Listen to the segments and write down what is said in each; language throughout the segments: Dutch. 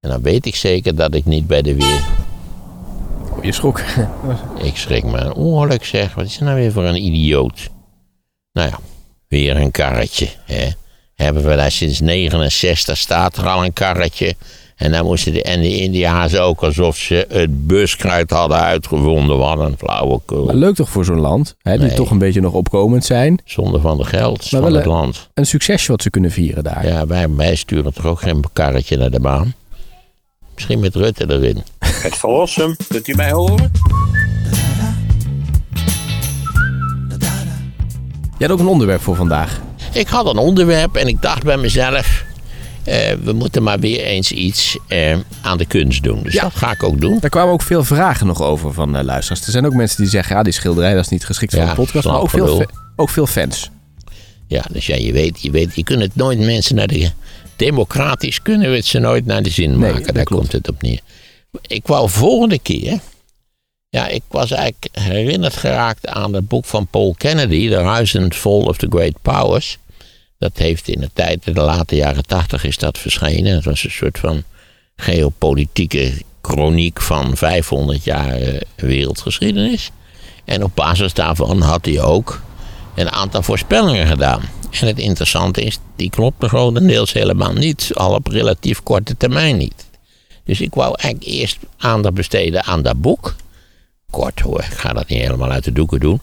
En dan weet ik zeker dat ik niet bij de weer... Oh, je schrok. Ik schrik me een ongeluk zeg. Wat is er nou weer voor een idioot? Nou ja, weer een karretje. Hè? Hebben we daar sinds 69 staat er al een karretje. En dan moesten de, en de India's ook alsof ze het buskruid hadden uitgevonden. Wat een flauwekul. Maar leuk toch voor zo'n land, hè, die Nee. toch een beetje nog opkomend zijn. Zonder van de geld Maar van wel, het land. Een succesje wat ze kunnen vieren daar. Ja, wij, wij sturen toch ook geen karretje naar de baan? Misschien met Rutte erin. Het verlossen, kunt u mij horen? Je had ook een onderwerp voor vandaag. Ik had een onderwerp en ik dacht bij mezelf... eh, we moeten maar weer eens iets eh, aan de kunst doen. Dus Ja. dat ga ik ook doen. Daar kwamen ook veel vragen nog over van eh, luisteraars. Er zijn ook mensen die zeggen, ja, die schilderij dat is niet geschikt voor Ja, een podcast. Maar ook veel, ook veel fans. Ja, dus ja, je weet, je weet, je kunt het nooit mensen naar de... Democratisch kunnen we het ze nooit naar de zin maken. dat Daar klopt. komt het op neer. Ik wou volgende keer... Ja, ik was eigenlijk herinnerd geraakt aan het boek van Paul Kennedy... The Rise and Fall of the Great Powers. Dat heeft in de tijd, in de late jaren tachtig is dat verschenen. Het was een soort van geopolitieke chroniek van 500 jaar eh, wereldgeschiedenis. En op basis daarvan had hij ook een aantal voorspellingen gedaan. En het interessante is, die klopten grotendeels helemaal niet. Al op relatief korte termijn niet. Dus ik wou eigenlijk eerst aandacht besteden aan dat boek. Kort hoor, ik ga dat niet helemaal uit de doeken doen.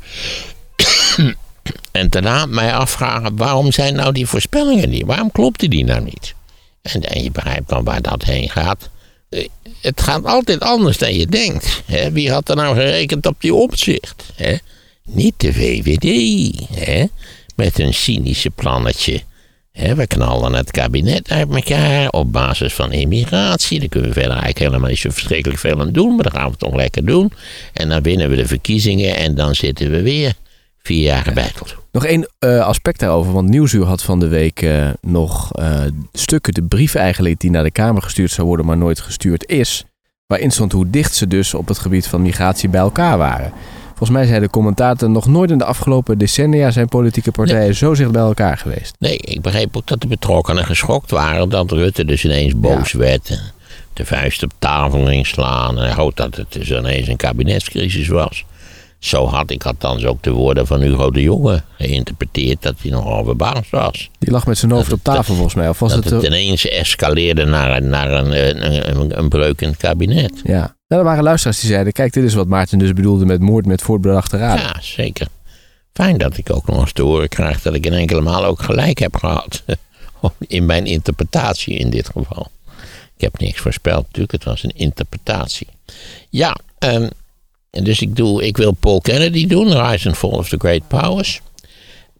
en daarna mij afvragen, waarom zijn nou die voorspellingen niet? Waarom klopte die nou niet? En, en je begrijpt dan waar dat heen gaat. Eh, Het gaat altijd anders dan je denkt. Hè? Wie had er nou gerekend op die opzicht? Hè? Niet de VVD, hè? met een cynische plannetje. We knallen het kabinet uit elkaar op basis van immigratie. Daar kunnen we verder eigenlijk helemaal niet zo verschrikkelijk veel aan doen, maar dat gaan we toch lekker doen. En dan winnen we de verkiezingen en dan zitten we weer vier jaar gebeiteld. Nog één eh, aspect daarover, want Nieuwsuur had van de week eh, nog eh, stukken, de brief eigenlijk die naar de Kamer gestuurd zou worden, maar nooit gestuurd is. Waarin stond hoe dicht ze dus op het gebied van migratie bij elkaar waren. Volgens mij zei de commentator nog nooit in de afgelopen decennia zijn politieke partijen zo dicht bij elkaar geweest. Nee, ik begreep ook dat de betrokkenen geschokt waren dat Rutte dus ineens boos werd. en De vuist op tafel ging slaan en ook dat het dus ineens een kabinetscrisis was. Zo had ik althans ook de woorden van Hugo de Jonge geïnterpreteerd dat hij nogal verbaasd was. Die lag met zijn hoofd op tafel volgens mij. Of was dat het, het eh, ineens escaleerde naar, een- naar een, een, een, een breuk in het kabinet. ja. Nou, er waren luisteraars die zeiden, kijk, dit is wat Maarten dus bedoelde met moord met voortbedachte raden. Ja, zeker. Fijn dat ik ook nog eens te horen krijg dat ik in enkele maal ook gelijk heb gehad. In mijn interpretatie in dit geval. Ik heb niks voorspeld natuurlijk, het was een interpretatie. Ja, en dus ik, doe, ik wil Paul Kennedy doen, Rise and Fall of the Great Powers.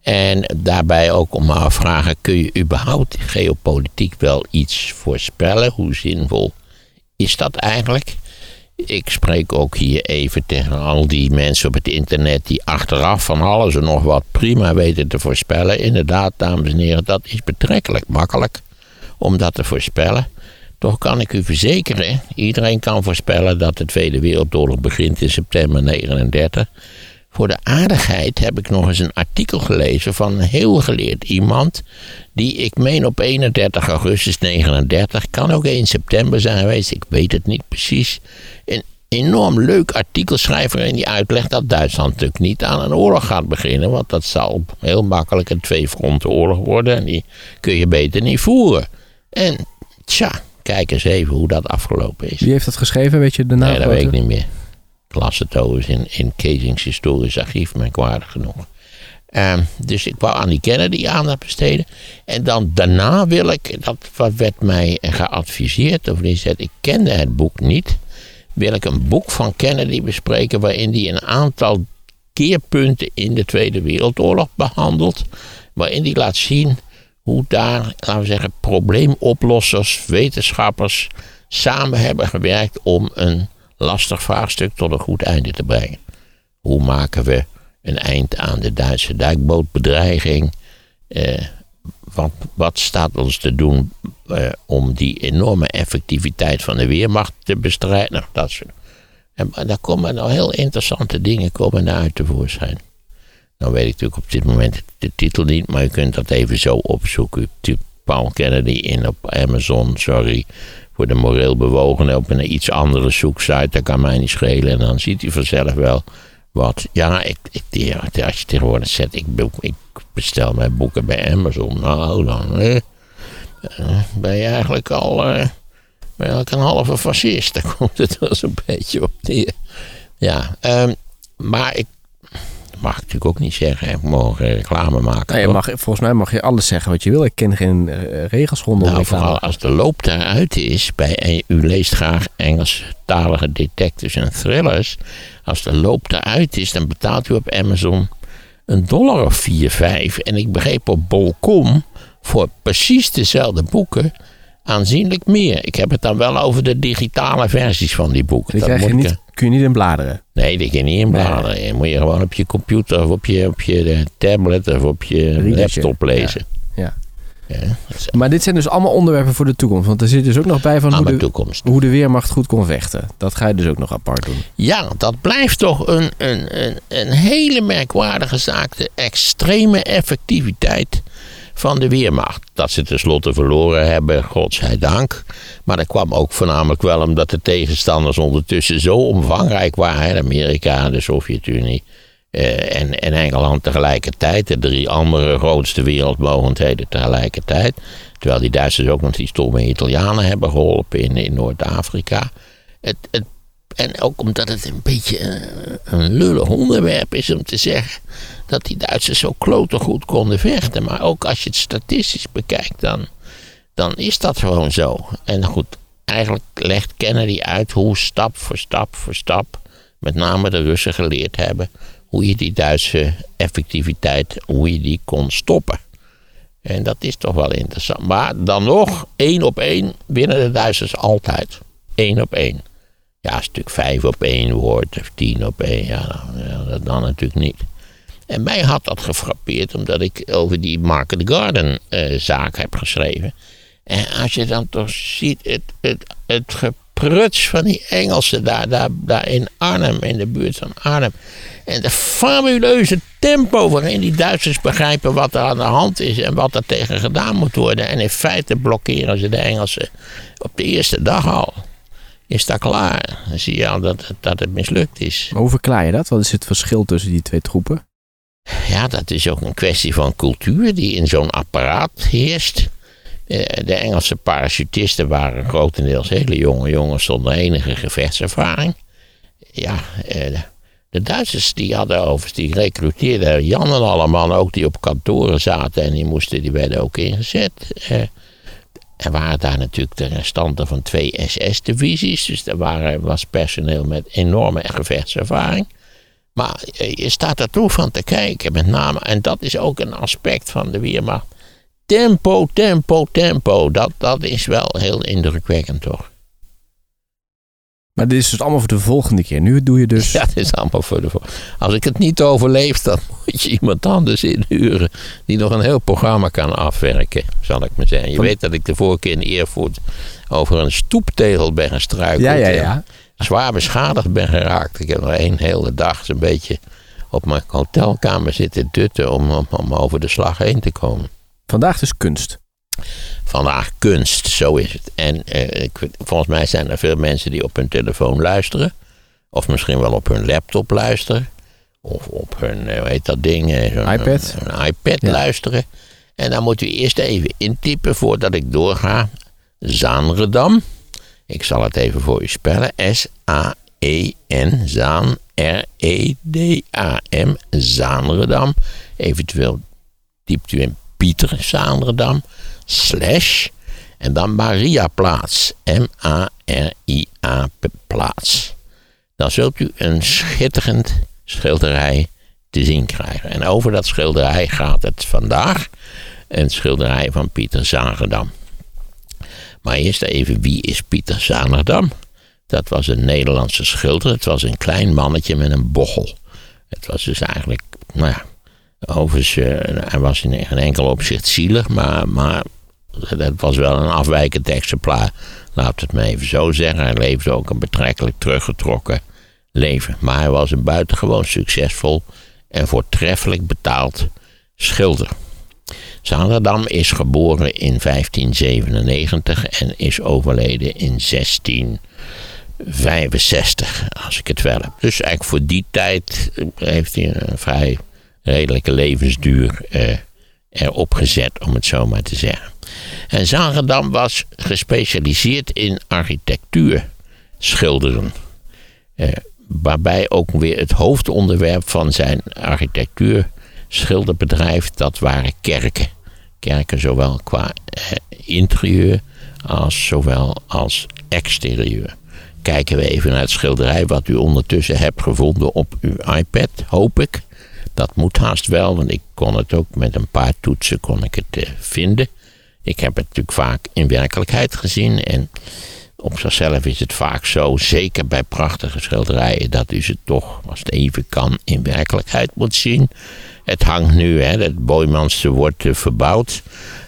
En daarbij ook om me afvragen, kun je überhaupt geopolitiek wel iets voorspellen? Hoe zinvol is dat eigenlijk? Ik spreek ook hier even tegen al die mensen op het internet die achteraf van alles en nog wat prima weten te voorspellen. Inderdaad, dames en heren, dat is betrekkelijk makkelijk om dat te voorspellen. Toch kan ik u verzekeren, iedereen kan voorspellen dat de Tweede Wereldoorlog begint in september 39. Voor de aardigheid heb ik nog eens een artikel gelezen van een heel geleerd iemand. Die ik meen op 31 augustus 39, kan ook 1 september zijn geweest, ik weet het niet precies. Een enorm leuk artikelschrijver en die uitlegt dat Duitsland natuurlijk niet aan een oorlog gaat beginnen. Want dat zal heel makkelijk een oorlog worden en die kun je beter niet voeren. En tja, kijk eens even hoe dat afgelopen is. Wie heeft dat geschreven, weet je de naam? Nee, dat weet ik niet meer. Ik las het overigens in, in Keesings historisch archief, merkwaardig genoeg. Ehm, dus ik wou aan die Kennedy aandacht besteden. En dan daarna wil ik, dat werd mij geadviseerd, of zei, ik kende het boek niet. Wil ik een boek van Kennedy bespreken waarin hij een aantal keerpunten in de Tweede Wereldoorlog behandelt. Waarin hij laat zien hoe daar, laten we zeggen, probleemoplossers, wetenschappers samen hebben gewerkt om een lastig vraagstuk tot een goed einde te brengen. Hoe maken we een eind aan de Duitse duikbootbedreiging? Eh, wat, wat staat ons te doen eh, om die enorme effectiviteit van de Weermacht te bestrijden? Nou, Dat. En, daar komen nou heel interessante dingen komen daar uit tevoorschijn. Nou weet ik natuurlijk op dit moment de titel niet, maar je kunt dat even zo opzoeken. U Paul Kennedy in op Amazon, sorry voor de moreel bewogenen op een iets andere zoeksite. Dat kan mij niet schelen. En dan ziet hij vanzelf wel wat. Ja, ik, ik, als je tegenwoordig zet, ik, ik bestel mijn boeken bij Amazon. Nou, dan eh, ben je eigenlijk al eh, ben je eigenlijk een halve fascist. Daar komt het wel zo'n beetje op neer. Ja, um, maar ik mag ik natuurlijk ook niet zeggen. Ik mag reclame maken. Nee, mag, volgens mij mag je alles zeggen wat je wil. Ik ken geen uh, regels rondom nou, Vooral als de loop daaruit is. Bij, u leest graag Engelstalige detectives en thrillers. Als de loop daaruit is, dan betaalt u op Amazon een dollar of 4, 5. En ik begreep op Bol.com voor precies dezelfde boeken aanzienlijk meer. Ik heb het dan wel over de digitale versies van die boeken. Die je niet, kun je niet in bladeren? Nee, die kun je niet in bladeren. Nee. moet je gewoon op je computer of op je, op je tablet of op je laptop lezen. Ja. ja. maar dit zijn dus allemaal onderwerpen voor de toekomst. Want er zit dus ook nog bij van hoe de, toekomst. hoe de Weermacht goed kon vechten. Dat ga je dus ook nog apart doen. Ja, dat blijft toch een, een, een, een hele merkwaardige zaak. De extreme effectiviteit van de Weermacht. Dat ze tenslotte verloren hebben, godzijdank. Maar dat kwam ook voornamelijk wel omdat de tegenstanders ondertussen zo omvangrijk waren. Amerika, de Sovjet-Unie eh, en, en Engeland tegelijkertijd. De drie andere grootste wereldmogendheden tegelijkertijd. Terwijl die Duitsers ook nog die stomme Italianen hebben geholpen in, in Noord-Afrika. Het, het en ook omdat het een beetje een, een lullig onderwerp is om te zeggen dat die Duitsers zo klote goed konden vechten. Maar ook als je het statistisch bekijkt, dan, dan is dat gewoon zo. En goed, eigenlijk legt Kennedy uit hoe stap voor stap voor stap, met name de Russen geleerd hebben, hoe je die Duitse effectiviteit, hoe je die kon stoppen. En dat is toch wel interessant. Maar dan nog, één op één winnen de Duitsers altijd. Eén op één. Ja, stuk vijf op één woord of tien op één, ja, dan, dan natuurlijk niet. En mij had dat gefrappeerd omdat ik over die Market Garden uh, zaak heb geschreven. En als je dan toch ziet het, het, het gepruts van die Engelsen daar, daar, daar in Arnhem, in de buurt van Arnhem. En de fabuleuze tempo waarin die Duitsers begrijpen wat er aan de hand is en wat er tegen gedaan moet worden. En in feite blokkeren ze de Engelsen op de eerste dag al is dat klaar. Dan zie je al dat, dat het mislukt is. Maar hoe verklaar je dat? Wat is het verschil tussen die twee troepen? Ja, dat is ook een kwestie van cultuur die in zo'n apparaat heerst. Eh, de Engelse parachutisten waren grotendeels hele jonge jongens zonder enige gevechtservaring. Ja, eh, de Duitsers die hadden overigens, die recruteerden Jan en allemaal ook die op kantoren zaten en die moesten, die werden ook ingezet. Eh, er waren daar natuurlijk de restanten van twee SS-divisies. Dus er waren, was personeel met enorme gevechtservaring. Maar je staat er toe van te kijken, met name. En dat is ook een aspect van de Weermacht. Tempo, tempo, tempo. Dat, dat is wel heel indrukwekkend, toch? Maar dit is dus allemaal voor de volgende keer. Nu doe je dus. Ja, dit is allemaal voor de volgende. Als ik het niet overleef, dan moet je iemand anders inhuren. die nog een heel programma kan afwerken, zal ik maar zeggen. Je weet dat ik de vorige keer in Eervoet over een stoeptegel ben gestruikeld. Ja, ja, ja. Zwaar beschadigd ben geraakt. Ik heb nog één hele dag zo'n beetje op mijn hotelkamer zitten dutten. Om, om, om over de slag heen te komen. Vandaag dus kunst vandaag kunst, zo is het. En eh, ik, volgens mij zijn er veel mensen die op hun telefoon luisteren. Of misschien wel op hun laptop luisteren. Of op hun, uh, hoe heet dat ding? Uh, iPad. Een, iPad luisteren. En dan moet u eerst even intypen voordat ik doorga. Zaanredam. Ik zal het even voor u spellen. S-A-E-N. Zaan. R-E-D-A-M. Zaanredam. Eventueel typt u in Pieter Zaanredam slash en dan Mariaplaats. M-A-R-I-A plaats. Dan zult u een schitterend schilderij te zien krijgen. En over dat schilderij gaat het vandaag. Een schilderij van Pieter Zagerdam. Maar eerst even, wie is Pieter Zagerdam? Dat was een Nederlandse schilder. Het was een klein mannetje met een bochel. Het was dus eigenlijk, nou ja, overigens, uh, hij was in geen enkel opzicht zielig, maar, maar dat was wel een afwijkend exemplaar. Laat het me even zo zeggen. Hij leefde ook een betrekkelijk teruggetrokken leven. Maar hij was een buitengewoon succesvol en voortreffelijk betaald schilder. Zaanderdam is geboren in 1597 en is overleden in 1665, als ik het wel heb. Dus eigenlijk voor die tijd heeft hij een vrij redelijke levensduur eh, erop gezet, om het zo maar te zeggen. En Zaandam was gespecialiseerd in architectuur schilderen. Eh, waarbij ook weer het hoofdonderwerp van zijn architectuur schilderbedrijf, dat waren kerken. Kerken zowel qua eh, interieur als zowel als exterieur. Kijken we even naar het schilderij wat u ondertussen hebt gevonden op uw iPad, hoop ik. Dat moet haast wel, want ik kon het ook met een paar toetsen kon ik het eh, vinden. Ik heb het natuurlijk vaak in werkelijkheid gezien en op zichzelf is het vaak zo, zeker bij prachtige schilderijen, dat u ze toch, als het even kan, in werkelijkheid moet zien. Het hangt nu, hè, het Boymanse wordt uh, verbouwd.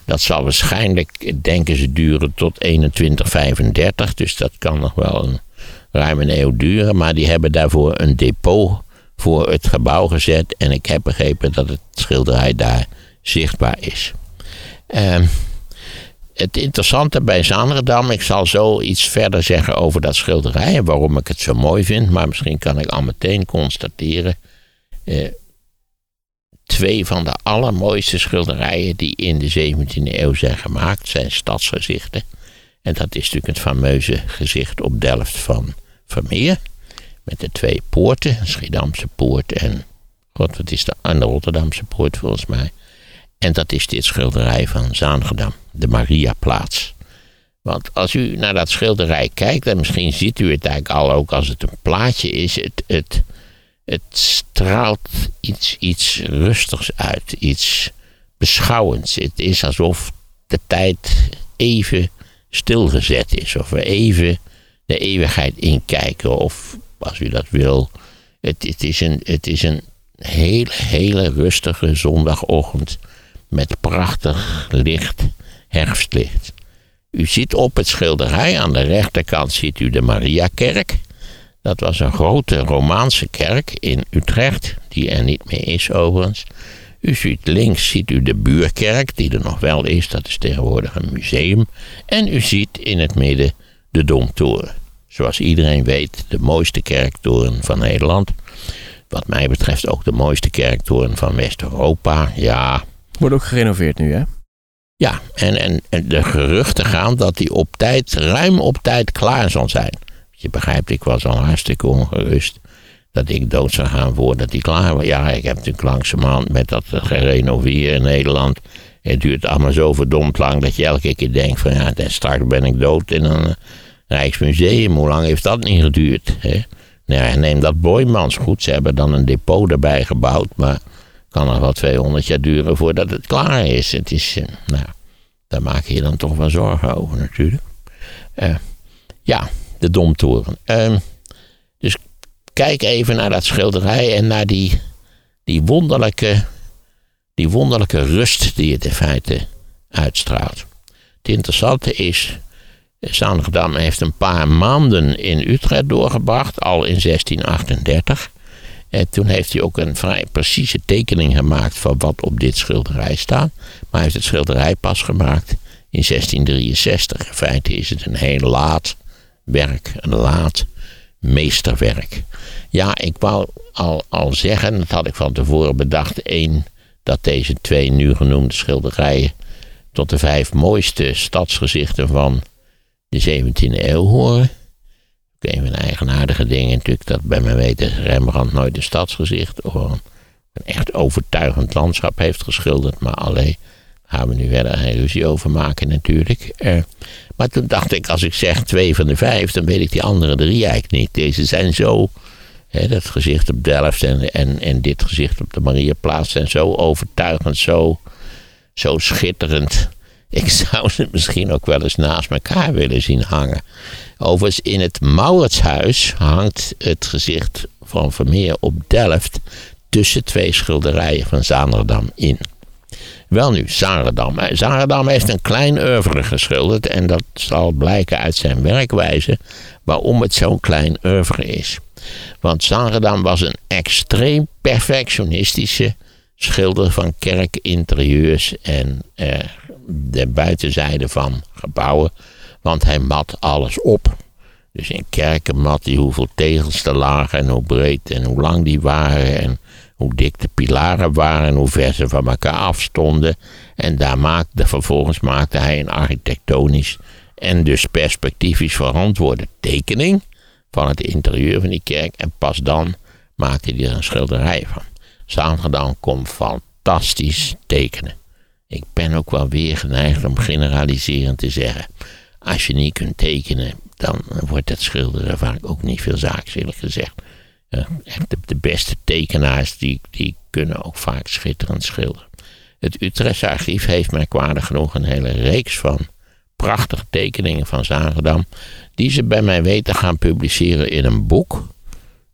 Dat zal waarschijnlijk, denken ze, duren tot 2135. Dus dat kan nog wel een, ruim een eeuw duren. Maar die hebben daarvoor een depot voor het gebouw gezet. En ik heb begrepen dat het schilderij daar zichtbaar is. Uh, het interessante bij Zaanderdam, ik zal zo iets verder zeggen over dat schilderij en waarom ik het zo mooi vind, maar misschien kan ik al meteen constateren. Eh, twee van de allermooiste schilderijen die in de 17e eeuw zijn gemaakt zijn stadsgezichten. En dat is natuurlijk het fameuze gezicht op Delft van Vermeer. Met de twee poorten, Schiedamse poort en, god wat is de, en de Rotterdamse poort volgens mij. En dat is dit schilderij van Zaangedam, de Mariaplaats. Want als u naar dat schilderij kijkt, en misschien ziet u het eigenlijk al ook als het een plaatje is, het, het, het straalt iets, iets rustigs uit, iets beschouwends. Het is alsof de tijd even stilgezet is, of we even de eeuwigheid inkijken, of als u dat wil. Het, het, is, een, het is een hele, hele rustige zondagochtend met prachtig licht herfstlicht. U ziet op het schilderij aan de rechterkant ziet u de Mariakerk. Dat was een grote Romaanse kerk in Utrecht, die er niet meer is overigens. U ziet links ziet u de buurkerk, die er nog wel is, dat is tegenwoordig een museum. En u ziet in het midden de Domtoren. Zoals iedereen weet, de mooiste kerktoren van Nederland. Wat mij betreft ook de mooiste kerktoren van West-Europa. Ja, Wordt ook gerenoveerd nu, hè? Ja, en, en, en de geruchten gaan dat die op tijd, ruim op tijd klaar zal zijn. Je begrijpt, ik was al hartstikke ongerust dat ik dood zou gaan voordat die klaar was. Ja, ik heb natuurlijk langzamerhand met dat gerenoveren in Nederland. Het duurt allemaal zo verdomd lang dat je elke keer denkt van ja, straks ben ik dood in een Rijksmuseum. Hoe lang heeft dat niet geduurd? Hè? Nou neem dat Boymans goed. Ze hebben dan een depot erbij gebouwd, maar kan nog wel 200 jaar duren voordat het klaar is. Het is, eh, nou, daar maak je dan toch wel zorgen over natuurlijk. Uh, ja, de Domtoren. Uh, dus kijk even naar dat schilderij en naar die, die, wonderlijke, die wonderlijke rust die het in feite uitstraalt. Het interessante is, Zanderdam heeft een paar maanden in Utrecht doorgebracht, al in 1638. En toen heeft hij ook een vrij precieze tekening gemaakt van wat op dit schilderij staat. Maar hij heeft het schilderij pas gemaakt in 1663. In feite is het een heel laat werk, een laat meesterwerk. Ja, ik wou al, al zeggen, dat had ik van tevoren bedacht, één, dat deze twee nu genoemde schilderijen tot de vijf mooiste stadsgezichten van de 17e eeuw horen. Ook een van eigenaardige dingen natuurlijk, dat bij mijn weten Rembrandt nooit een stadsgezicht of een, echt overtuigend landschap heeft geschilderd. Maar alleen gaan we nu verder geen ruzie over maken natuurlijk. Eh, maar toen dacht ik, als ik zeg twee van de vijf, dan weet ik die andere drie eigenlijk niet. Deze zijn zo, hè, dat gezicht op Delft en, en, en dit gezicht op de Mariaplaats zijn zo overtuigend, zo, zo schitterend. Ik zou ze misschien ook wel eens naast elkaar willen zien hangen. Overigens, in het Mauritshuis hangt het gezicht van Vermeer op Delft tussen twee schilderijen van Zaanderdam in. Wel nu, Zaanderdam. Zaanderdam heeft een klein oeuvre geschilderd en dat zal blijken uit zijn werkwijze waarom het zo'n klein oeuvre is. Want Zaanderdam was een extreem perfectionistische schilder van kerkinterieurs en eh, de buitenzijde van gebouwen. Want hij mat alles op. Dus in kerken mat hij hoeveel tegels er lagen en hoe breed en hoe lang die waren. En hoe dik de pilaren waren en hoe ver ze van elkaar afstonden. En daar maakte, vervolgens maakte hij een architectonisch en dus perspectiefs verantwoorde tekening van het interieur van die kerk. En pas dan maakte hij er een schilderij van. Zaanderdam kon fantastisch tekenen. Ik ben ook wel weer geneigd om generaliserend te zeggen. Als je niet kunt tekenen, dan wordt het schilderen vaak ook niet veel zaaks, eerlijk gezegd. de, beste tekenaars die, die kunnen ook vaak schitterend schilderen. Het Utrechtse archief heeft merkwaardig genoeg een hele reeks van prachtige tekeningen van Zagendam. Die ze bij mij weten gaan publiceren in een boek.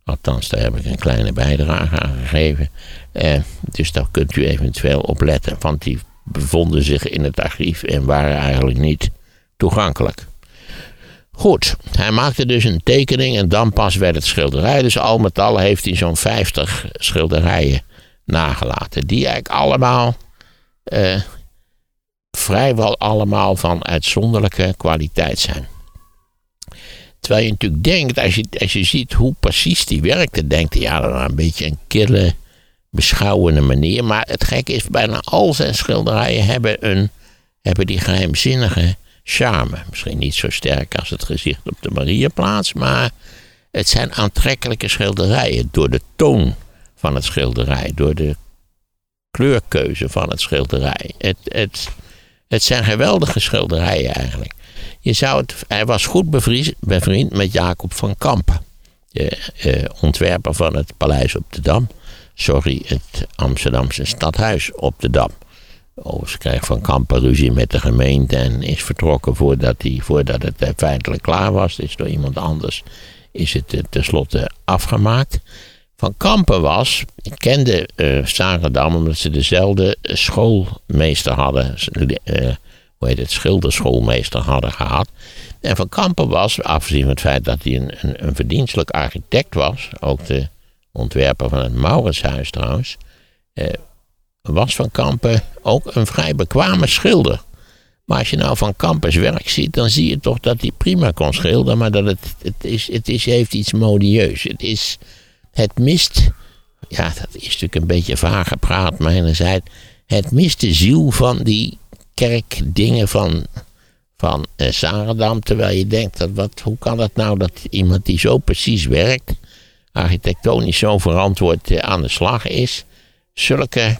Althans, daar heb ik een kleine bijdrage aan gegeven. Eh, dus daar kunt u eventueel op letten. Want die bevonden zich in het archief en waren eigenlijk niet toegankelijk. Goed, hij maakte dus een tekening en dan pas werd het schilderij. Dus al met al heeft hij zo'n 50 schilderijen nagelaten. Die eigenlijk allemaal, eh, vrijwel allemaal van uitzonderlijke kwaliteit zijn. Terwijl je natuurlijk denkt, als je, als je ziet hoe precies die werkte, denkt je, ja, dat een beetje een kille, beschouwende manier. Maar het gekke is, bijna al zijn schilderijen hebben, een, hebben die geheimzinnige charme. Misschien niet zo sterk als het gezicht op de Mariaplaats, maar het zijn aantrekkelijke schilderijen door de toon van het schilderij, door de kleurkeuze van het schilderij. Het, het, het zijn geweldige schilderijen eigenlijk. Je zou het, hij was goed bevriend met Jacob van Kampen, de eh, ontwerper van het Paleis op de Dam. Sorry, het Amsterdamse stadhuis op de Dam. Overigens kreeg Van Kampen ruzie met de gemeente en is vertrokken voordat, hij, voordat het feitelijk klaar was. Is door iemand anders is het uh, tenslotte afgemaakt. Van Kampen was, ik kende uh, omdat ze dezelfde schoolmeester hadden. Uh, hoe heet het, schilderschoolmeester hadden gehad. En Van Kampen was, afgezien van het feit dat hij een, een verdienstelijk architect was, ook de ontwerper van het Mauritshuis trouwens, eh, was Van Kampen ook een vrij bekwame schilder. Maar als je nou Van Kampens werk ziet, dan zie je toch dat hij prima kon schilderen, maar dat het, het, is, het is, heeft iets modieus. Het, is, het mist, ja, dat is natuurlijk een beetje vaag gepraat mijnerzijds, het mist de ziel van die kerkdingen van, van uh, Sarendam. Terwijl je denkt, dat wat, hoe kan het nou dat iemand die zo precies werkt, architectonisch zo verantwoord uh, aan de slag is, zulke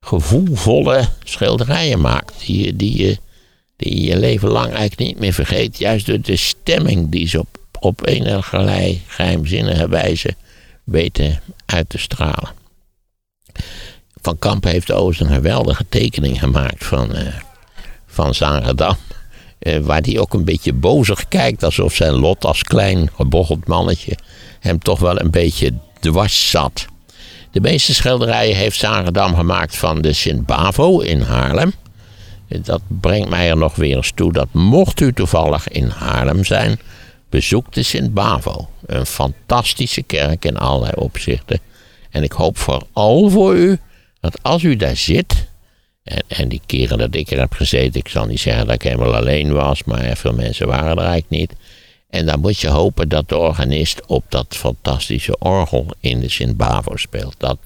gevoelvolle schilderijen maakt. Die, die, die, die je leven lang eigenlijk niet meer vergeet. Juist door de stemming die ze op, op enige geheimzinnige wijze weten uit te stralen. Van Kamp heeft overigens een geweldige tekening gemaakt van, uh, van Zaredam. Uh, waar hij ook een beetje bozig kijkt, alsof zijn lot als klein gebocheld mannetje hem toch wel een beetje dwars zat. De meeste schilderijen heeft Zaredam gemaakt van de Sint-Bavo in Haarlem. Dat brengt mij er nog weer eens toe dat mocht u toevallig in Haarlem zijn, bezoek de Sint-Bavo. Een fantastische kerk in allerlei opzichten. En ik hoop vooral voor u dat als u daar zit, en, en die keren dat ik er heb gezeten, ik zal niet zeggen dat ik helemaal alleen was, maar veel mensen waren er eigenlijk niet. En dan moet je hopen dat de organist op dat fantastische orgel in de Sint-Bavo speelt. Dat,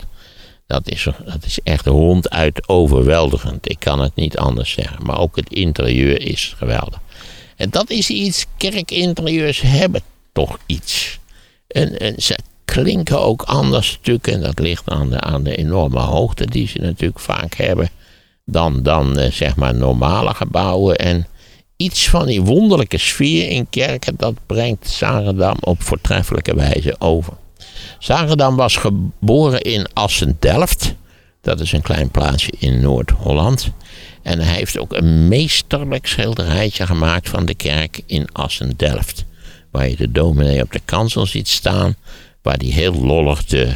dat, is, dat is echt ronduit overweldigend. Ik kan het niet anders zeggen. Maar ook het interieur is geweldig. En dat is iets, kerkinterieurs hebben toch iets. En, en ze klinken ook anders stukken. En dat ligt aan de, aan de enorme hoogte die ze natuurlijk vaak hebben. Dan, dan eh, zeg maar normale gebouwen. En iets van die wonderlijke sfeer in kerken, dat brengt Zaredam op voortreffelijke wijze over. Zaredam was geboren in Assen-Delft. Dat is een klein plaatsje in Noord-Holland. En hij heeft ook een meesterlijk schilderijtje gemaakt van de kerk in Assen-Delft. Waar je de dominee op de kansel ziet staan. Waar hij heel lollig de,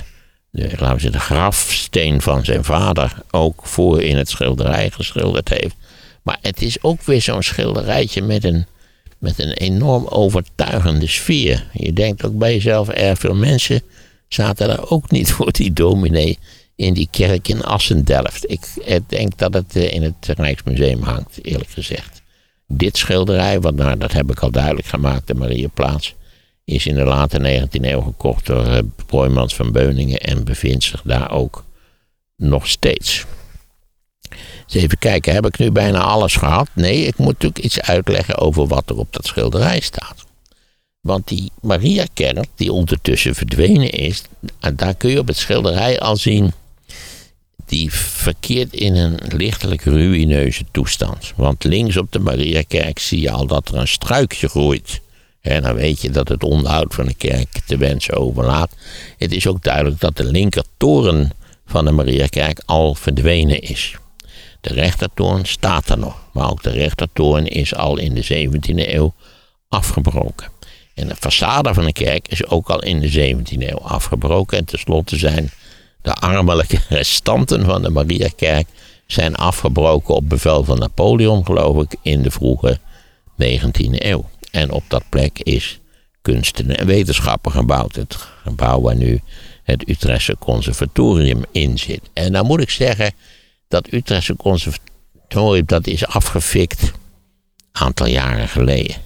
laten we zeggen, de grafsteen van zijn vader ook voor in het schilderij geschilderd heeft. Maar het is ook weer zo'n schilderijtje met een, met een enorm overtuigende sfeer. Je denkt ook bij jezelf, erg veel mensen zaten daar ook niet voor die dominee in die kerk in Assen-Delft. Ik eh, denk dat het eh, in het Rijksmuseum hangt, eerlijk gezegd. Dit schilderij, want nou, dat heb ik al duidelijk gemaakt, de Mariaplaats, is in de late 19e eeuw gekocht door uh, Broijmans van Beuningen en bevindt zich daar ook nog steeds. Even kijken, heb ik nu bijna alles gehad? Nee, ik moet natuurlijk iets uitleggen over wat er op dat schilderij staat. Want die Mariakerk, die ondertussen verdwenen is, daar kun je op het schilderij al zien, die verkeert in een lichtelijk ruïneuze toestand. Want links op de Mariakerk zie je al dat er een struikje groeit. En dan weet je dat het onderhoud van de kerk te wensen overlaat. Het is ook duidelijk dat de linkertoren van de Mariakerk al verdwenen is. De rechtertoren staat er nog, maar ook de rechtertoren is al in de 17e eeuw afgebroken. En de façade van de kerk is ook al in de 17e eeuw afgebroken. En tenslotte zijn de armelijke restanten van de Mariakerk zijn afgebroken op bevel van Napoleon, geloof ik, in de vroege 19e eeuw. En op dat plek is kunsten en wetenschappen gebouwd. Het gebouw waar nu het Utrechtse Conservatorium in zit. En dan moet ik zeggen, dat Utrechtse Conservatorium dat is afgefikt een aantal jaren geleden.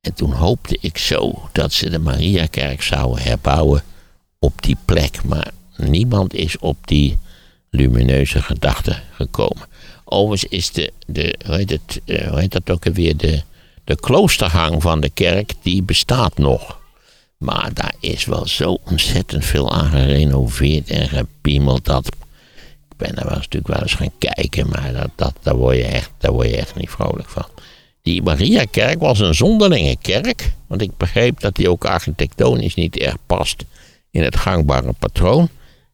En toen hoopte ik zo dat ze de Mariakerk zouden herbouwen op die plek. Maar niemand is op die lumineuze gedachte gekomen. Overigens is de, de hoe, heet het, eh, hoe heet dat ook alweer, de, de kloosterhang van de kerk, die bestaat nog. Maar daar is wel zo ontzettend veel aan gerenoveerd en gepiemeld. Dat, ben daar wel eens, natuurlijk wel eens gaan kijken, maar dat, dat, daar, word je echt, daar word je echt niet vrolijk van. Die Mariakerk was een zonderlinge kerk. Want ik begreep dat die ook architectonisch niet erg past in het gangbare patroon.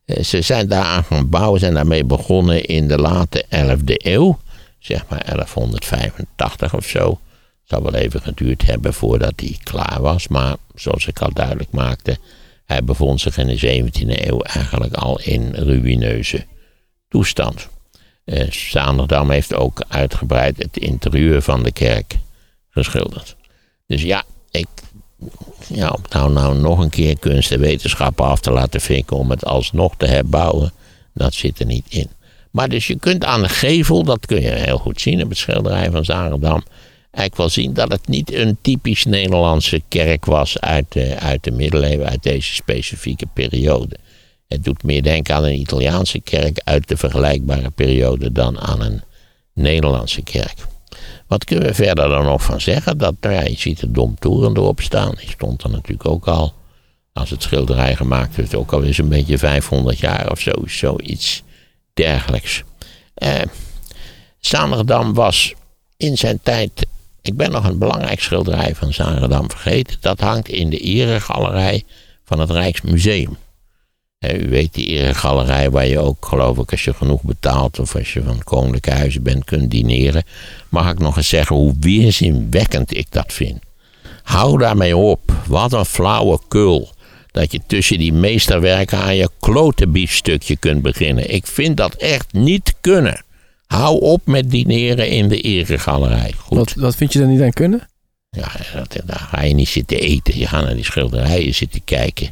Eh, ze zijn daaraan gaan bouwen, zijn daarmee begonnen in de late 11e eeuw. Zeg maar 1185 of zo. Het zal wel even geduurd hebben voordat hij klaar was. Maar zoals ik al duidelijk maakte, hij bevond zich in de 17e eeuw eigenlijk al in ruïneuze toestand. Uh, heeft ook uitgebreid het interieur van de kerk geschilderd. Dus ja, ik, ja, om nou, nou nog een keer kunst en wetenschappen af te laten vinken om het alsnog te herbouwen, dat zit er niet in. Maar dus je kunt aan de gevel, dat kun je heel goed zien op het schilderij van Zarendam, eigenlijk wel zien dat het niet een typisch Nederlandse kerk was uit uit de middeleeuwen, uit deze specifieke periode. Het doet meer denken aan een Italiaanse kerk uit de vergelijkbare periode dan aan een Nederlandse kerk. Wat kunnen we verder dan nog van zeggen? Dat, nou ja, je ziet de Domtoren erop staan. Die stond er natuurlijk ook al. Als het schilderij gemaakt werd, ook al eens een beetje 500 jaar of zo, zoiets dergelijks. Eh, was in zijn tijd. Ik ben nog een belangrijk schilderij van Zanerdam vergeten. Dat hangt in de eregalerij van het Rijksmuseum u weet die eregalerij waar je ook, geloof ik, als je genoeg betaalt of als je van koninklijke huizen bent, kunt dineren. Mag ik nog eens zeggen hoe weerzinwekkend ik dat vind. Hou daarmee op. Wat een flauwe kul. Dat je tussen die meesterwerken aan je klote biefstukje kunt beginnen. Ik vind dat echt niet kunnen. Hou op met dineren in de eregalerij. Goed. Wat, wat vind je dan niet aan kunnen? Ja, dat, daar ga je niet zitten eten. Je gaat naar die schilderijen zitten kijken.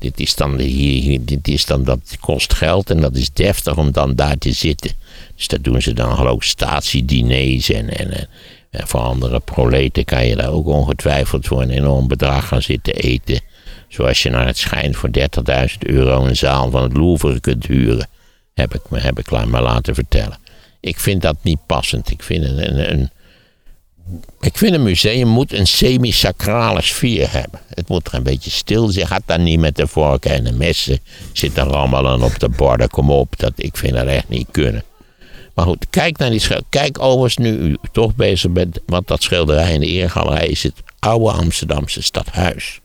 Dit is dan, hier, dit is dan, dat kost geld en dat is deftig om dan daar te zitten. Dus dat doen ze dan geloof ik en, en voor andere proleten kan je daar ook ongetwijfeld voor een enorm bedrag gaan zitten eten. Zoals je naar het schijnt voor 30.000 euro een zaal van het Louvre kunt huren. Heb ik me, heb ik maar laten vertellen. Ik vind dat niet passend. Ik vind een, een ik vind een museum moet een semi-sacrale sfeer hebben. Het moet er een beetje stil zijn. Gaat dan niet met de vorken en de messen. Zit allemaal aan op de borden. Kom op, dat, ik vind dat echt niet kunnen. Maar goed, kijk naar die schilderij. Kijk overigens nu u toch bezig bent. Want dat schilderij in de Eergalerij is het oude Amsterdamse stadhuis.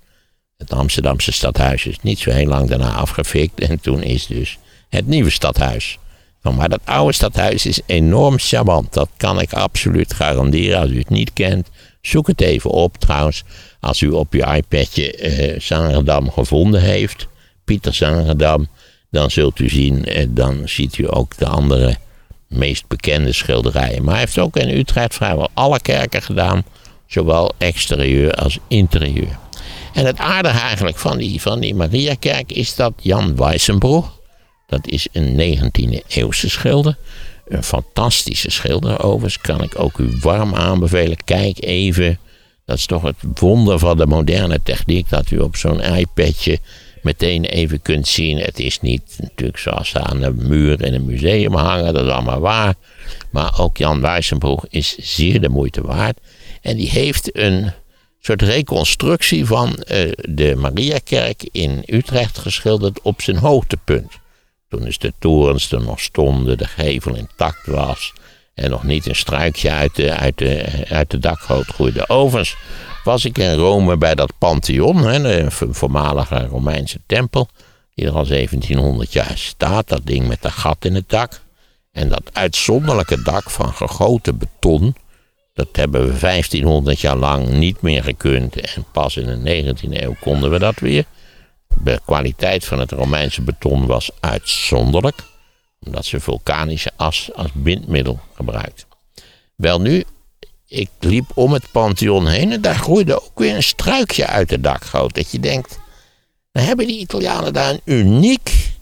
Het Amsterdamse stadhuis is niet zo heel lang daarna afgefikt. En toen is dus het nieuwe stadhuis maar dat oude stadhuis is enorm charmant. Dat kan ik absoluut garanderen. Als u het niet kent, zoek het even op. Trouwens, als u op uw iPadje eh, Zangendam gevonden heeft, Pieter Zangendam, dan zult u zien, eh, dan ziet u ook de andere meest bekende schilderijen. Maar hij heeft ook in Utrecht vrijwel alle kerken gedaan, zowel exterieur als interieur. En het aardige eigenlijk van die, van die Mariakerk is dat Jan Weissenbroek, Dat is een 19e eeuwse schilder. Een fantastische schilder overigens. Kan ik ook u warm aanbevelen. Kijk even. Dat is toch het wonder van de moderne techniek. Dat u op zo'n iPadje meteen even kunt zien. Het is niet natuurlijk zoals ze aan de muur in een museum hangen. Dat is allemaal waar. Maar ook Jan Wijsenbroek is zeer de moeite waard. En die heeft een soort reconstructie van uh, de Mariakerk in Utrecht geschilderd op zijn hoogtepunt. Toen is de torens er nog stonden, de gevel intact was. En nog niet een struikje uit de, uit de, uit de dakgoot groeide. Overigens was ik in Rome bij dat Pantheon, hè, de voormalige Romeinse tempel. Die er al 1700 jaar staat. Dat ding met een gat in het dak. En dat uitzonderlijke dak van gegoten beton. Dat hebben we 1500 jaar lang niet meer gekund. En pas in de 19e eeuw konden we dat weer. De kwaliteit van het Romeinse beton was uitzonderlijk. Omdat ze vulkanische as als bindmiddel gebruikten. Wel nu, ik liep om het Pantheon heen en daar groeide ook weer een struikje uit de dakgoot. Dat je denkt, dan hebben die Italianen daar een uniek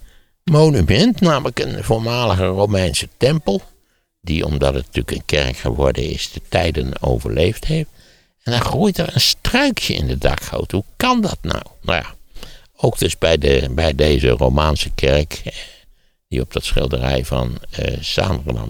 monument, namelijk een voormalige Romeinse tempel. Die, omdat het natuurlijk een kerk geworden is, de tijden overleefd heeft. En dan groeit er een struikje in de dakgoot. Hoe kan dat nou? Nou ja, ook dus bij, de, bij deze Romaanse kerk, die op dat schilderij van uh,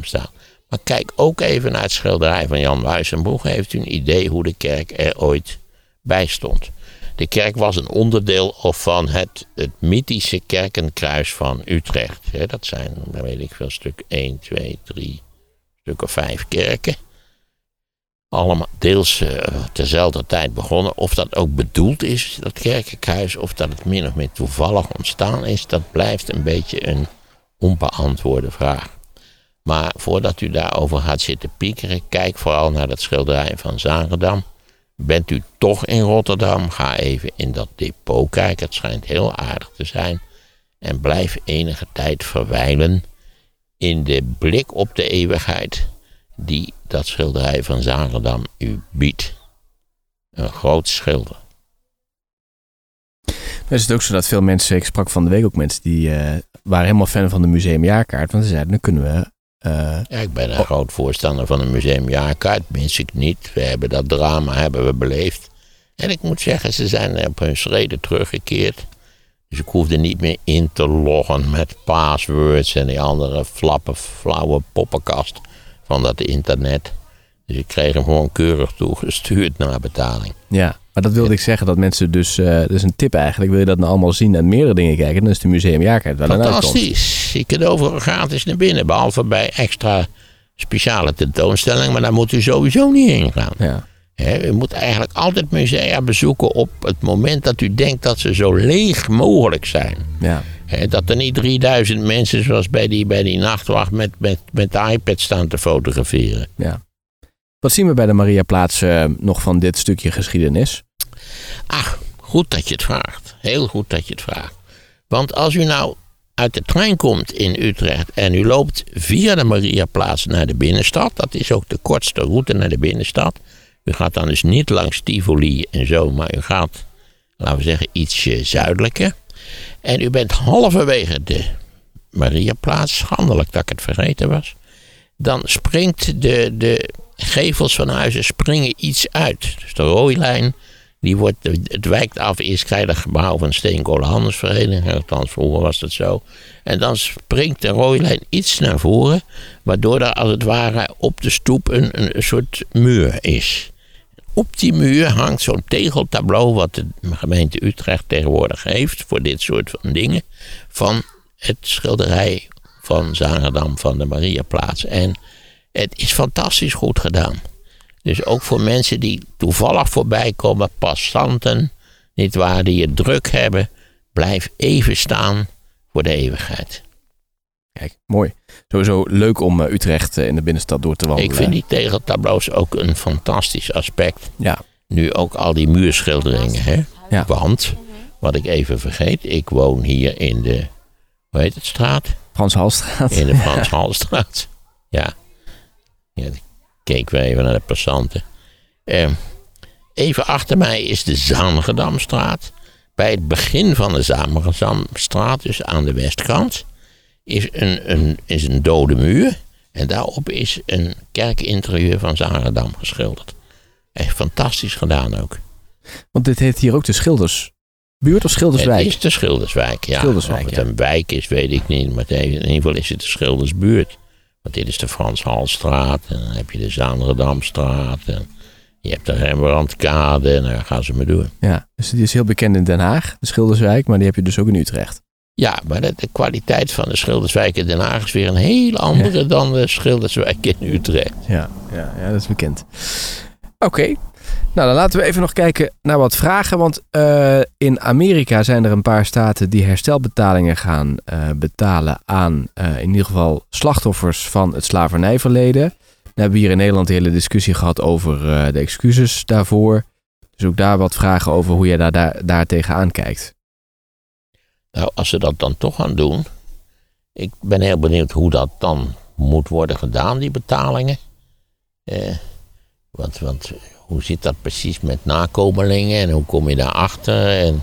staat. Maar kijk ook even naar het schilderij van Jan Wijsenbroek. Heeft u een idee hoe de kerk er ooit bij stond? De kerk was een onderdeel van het, het mythische kerkenkruis van Utrecht. Dat zijn, weet ik veel, stuk 1, 2, 3, stuk of 5 kerken. Allemaal deels uh, tezelfde tijd begonnen. Of dat ook bedoeld is, dat kerkenkruis, of dat het min of meer toevallig ontstaan is, dat blijft een beetje een onbeantwoorde vraag. Maar voordat u daarover gaat zitten piekeren, kijk vooral naar dat schilderij van Zagendam. Bent u toch in Rotterdam, ga even in dat depot kijken. Het schijnt heel aardig te zijn. En blijf enige tijd verwijlen in de blik op de eeuwigheid die dat schilderij van Zagendam u biedt. Een groot schilder. is het ook zo dat veel mensen, ik sprak van de week ook mensen die uh, waren helemaal fan van de museumjaarkaart. Want ze zeiden, dan kunnen we uh, ja, ik ben een oh. groot voorstander van een museumjaarkaart. Mis ik niet. We hebben dat drama hebben we beleefd. En ik moet zeggen, ze zijn op hun schreden teruggekeerd. Dus ik hoefde niet meer in te loggen met passwords en die andere flappe, flauwe poppenkast van dat internet. Dus ik kreeg hem gewoon keurig toegestuurd naar betaling. Ja, maar dat wilde ik zeggen, dat mensen dus, uh, dat is een tip eigenlijk, wil je dat nou allemaal zien en meerdere dingen kijken, dan is de museumjaarkaart wel een Fantastisch. Je kunt overal gratis naar binnen, behalve bij extra speciale tentoonstellingen, maar daar moet u sowieso niet heen gaan. Ja. U moet eigenlijk altijd musea bezoeken op het moment dat u denkt dat ze zo leeg mogelijk zijn. Ja. dat er niet 3000 mensen zoals bij die, bij die nachtwacht met, met, met de iPad staan te fotograferen. Ja. Wat zien we bij de Mariaplaats uh, nog van dit stukje geschiedenis? Ach, goed dat je het vraagt. Heel goed dat je het vraagt. Want als u nou uit de trein komt in Utrecht en u loopt via de Mariaplaats naar de binnenstad, dat is ook de kortste route naar de binnenstad. U gaat dan dus niet langs Tivoli en zo, maar u gaat, laten we zeggen, ietsje zuidelijker. En u bent halverwege de Mariaplaats, schandelijk dat ik het vergeten was. Dan springt de, de gevels van huizen springen iets uit. Dus de rooilijn, die wordt, het wijkt af. Eerst krijg je gebouw van Steenkolenhandelsvereniging. Althans, vroeger was dat zo. En dan springt de rooilijn iets naar voren. Waardoor er als het ware op de stoep een, een, soort muur is. Op die muur hangt zo'n tegeltableau. Wat de gemeente Utrecht tegenwoordig heeft. Voor dit soort van dingen. Van het schilderij van Zagendam van de Mariaplaats. En het is fantastisch goed gedaan. Dus ook voor mensen die toevallig voorbij komen, passanten, niet waar, die het druk hebben, blijf even staan voor de eeuwigheid. Kijk, mooi. Sowieso leuk om eh, Utrecht eh, in de binnenstad door te wandelen. Ik vind die tegeltableaus ook een fantastisch aspect. Ja. Nu ook al die muurschilderingen, hè? Ja. Want, wat ik even vergeet, ik woon hier in de, hoe heet het straat? Frans Halstraat. In de Frans Halstraat. Ja. Ja, keken we even naar de passanten. Eh, even achter mij is de Zangedamstraat. Bij het begin van de Zangedamstraat, dus aan de westkant. Is een, een, is een dode muur. En daarop is een kerkinterieur van Zaredam geschilderd. Echt fantastisch gedaan ook. Want dit heet hier ook de Schildersbuurt of Schilderswijk? Het is de Schilderswijk, ja. Schilderswijk, of het ja. een wijk is, weet ik niet. Maar in ieder geval is het de Schildersbuurt. Want dit is de Frans Halstraat. En dan heb je de Zaanderdamstraat. En je hebt de Rembrandtkade. En dan gaan ze maar door. Ja, dus die is heel bekend in Den Haag, de Schilderswijk, maar die heb je dus ook in Utrecht. Ja, maar de, de kwaliteit van de Schilderswijk in Den Haag is weer een heel andere dan de Schilderswijk in Utrecht. Ja, ja, ja dat is bekend. Oké, nou dan laten we even nog kijken naar wat vragen. Want eh, in Amerika zijn er een paar staten die herstelbetalingen gaan eh, betalen aan eh, in ieder geval slachtoffers van het slavernijverleden. We hebben hier in Nederland een hele discussie gehad over de excuses daarvoor. Dus ook daar wat vragen over hoe jij daar, daar, daar tegenaan kijkt. Nou, als ze dat dan toch gaan doen. Ik ben heel benieuwd hoe dat dan moet worden gedaan, die betalingen. Eh, want, want hoe zit dat precies met nakomelingen en hoe kom je daarachter? En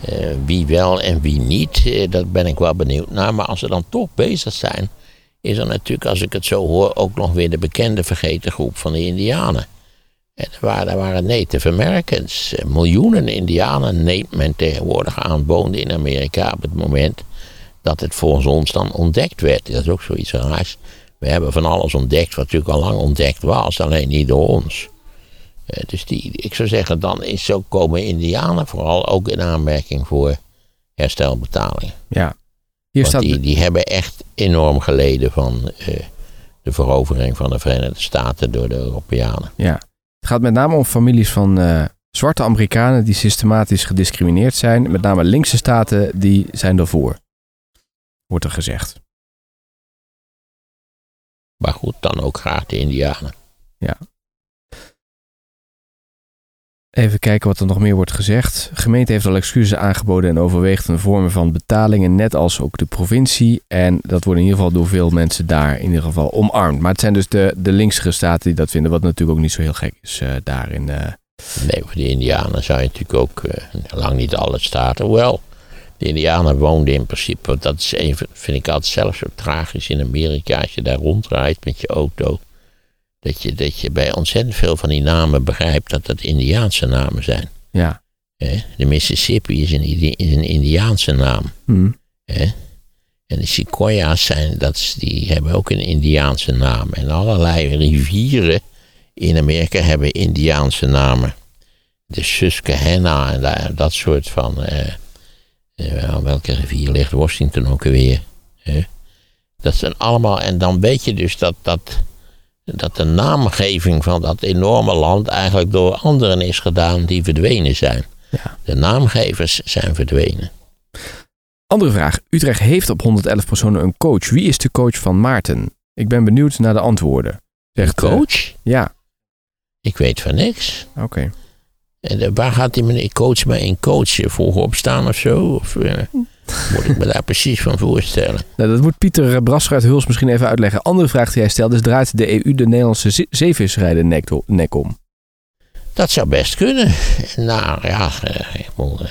eh, wie wel en wie niet, eh, dat ben ik wel benieuwd naar. Maar als ze dan toch bezig zijn, is er natuurlijk, als ik het zo hoor, ook nog weer de bekende vergeten groep van de Indianen. En er waren, er waren Native Americans. Eh, Miljoenen Indianen neemt men tegenwoordig aan woonde in Amerika op het moment dat het volgens ons dan ontdekt werd. Dat is ook zoiets raars. We hebben van alles ontdekt wat natuurlijk al lang ontdekt was, alleen niet door ons. Eh, Dus die, ik zou zeggen, dan is zo komen Indianen vooral ook in aanmerking voor herstelbetalingen. Ja, hier Want staat... die, die hebben echt enorm geleden van eh, de verovering van de Verenigde Staten door de Europeanen. Ja. Het gaat met name om families van eh, zwarte Amerikanen die systematisch gediscrimineerd zijn. Met name linkse staten die zijn ervoor. Wordt er gezegd. Maar goed, dan ook graag de Indianen. Even kijken wat er nog meer wordt gezegd. De gemeente heeft al excuses aangeboden en overweegt een vorm van betalingen, net als ook de provincie. En dat wordt in ieder geval door veel mensen daar in ieder geval omarmd. Maar het zijn dus de, de linkse staten die dat vinden, wat natuurlijk ook niet zo heel gek is eh, daarin. eh. Nee, voor de Indianen je natuurlijk ook, eh, lang niet alle staten, hoewel. De Indianen woonden in principe, dat is even, vind ik altijd zelf zo tragisch in Amerika, als je daar rondrijdt met je auto. Dat je, dat je bij ontzettend veel van die namen begrijpt dat dat Indiaanse namen zijn. ja. Hè? De Mississippi is een, is een Indiaanse naam. Hm. Hè? En de Sequoia's zijn, dat is, die hebben ook een Indiaanse naam. En allerlei rivieren in Amerika hebben Indiaanse namen. De Susquehanna en dat soort van. eh, eh, aan welke rivier ligt Washington ook alweer? Hè? Dat zijn allemaal. En dan weet je dus dat, dat, dat de naamgeving van dat enorme land eigenlijk door anderen is gedaan die verdwenen zijn. Ja. De naamgevers zijn verdwenen. Andere vraag. Utrecht heeft op 111 personen een coach. Wie is de coach van Maarten? Ik ben benieuwd naar de antwoorden. Zegt, eh, Coach? ja, Ik weet van niks. oké. En eh, waar gaat die meneer coach mij in coachen? Vroeg opstaan of zo? Of eh, moet ik me daar precies van voorstellen? Nou, dat moet Pieter Brasser uit Huls misschien even uitleggen. Andere vraag die hij stelt is: draait de EU de Nederlandse ze- zeevisserij de nek, om? Dat zou best kunnen. Nou ja, eh, ik bedoel, eh,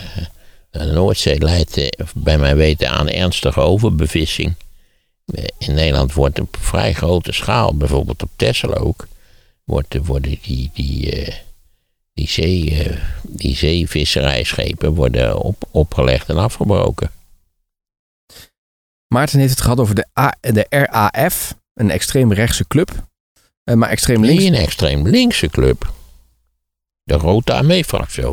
de Noordzee leidt eh, bij mijn weten aan ernstige overbevissing. Eh, In Nederland wordt op vrij grote schaal, bijvoorbeeld op Texel ook, wordt, eh, worden die, die, eh, die, zee, eh, die zeevisserijschepen worden op, opgelegd en afgebroken. Maarten heeft het gehad over de, A, de RAF, een extreem rechtse club. Eh, maar extreem Nee, links. een extreem linkse club. De Rode Armee-fractie.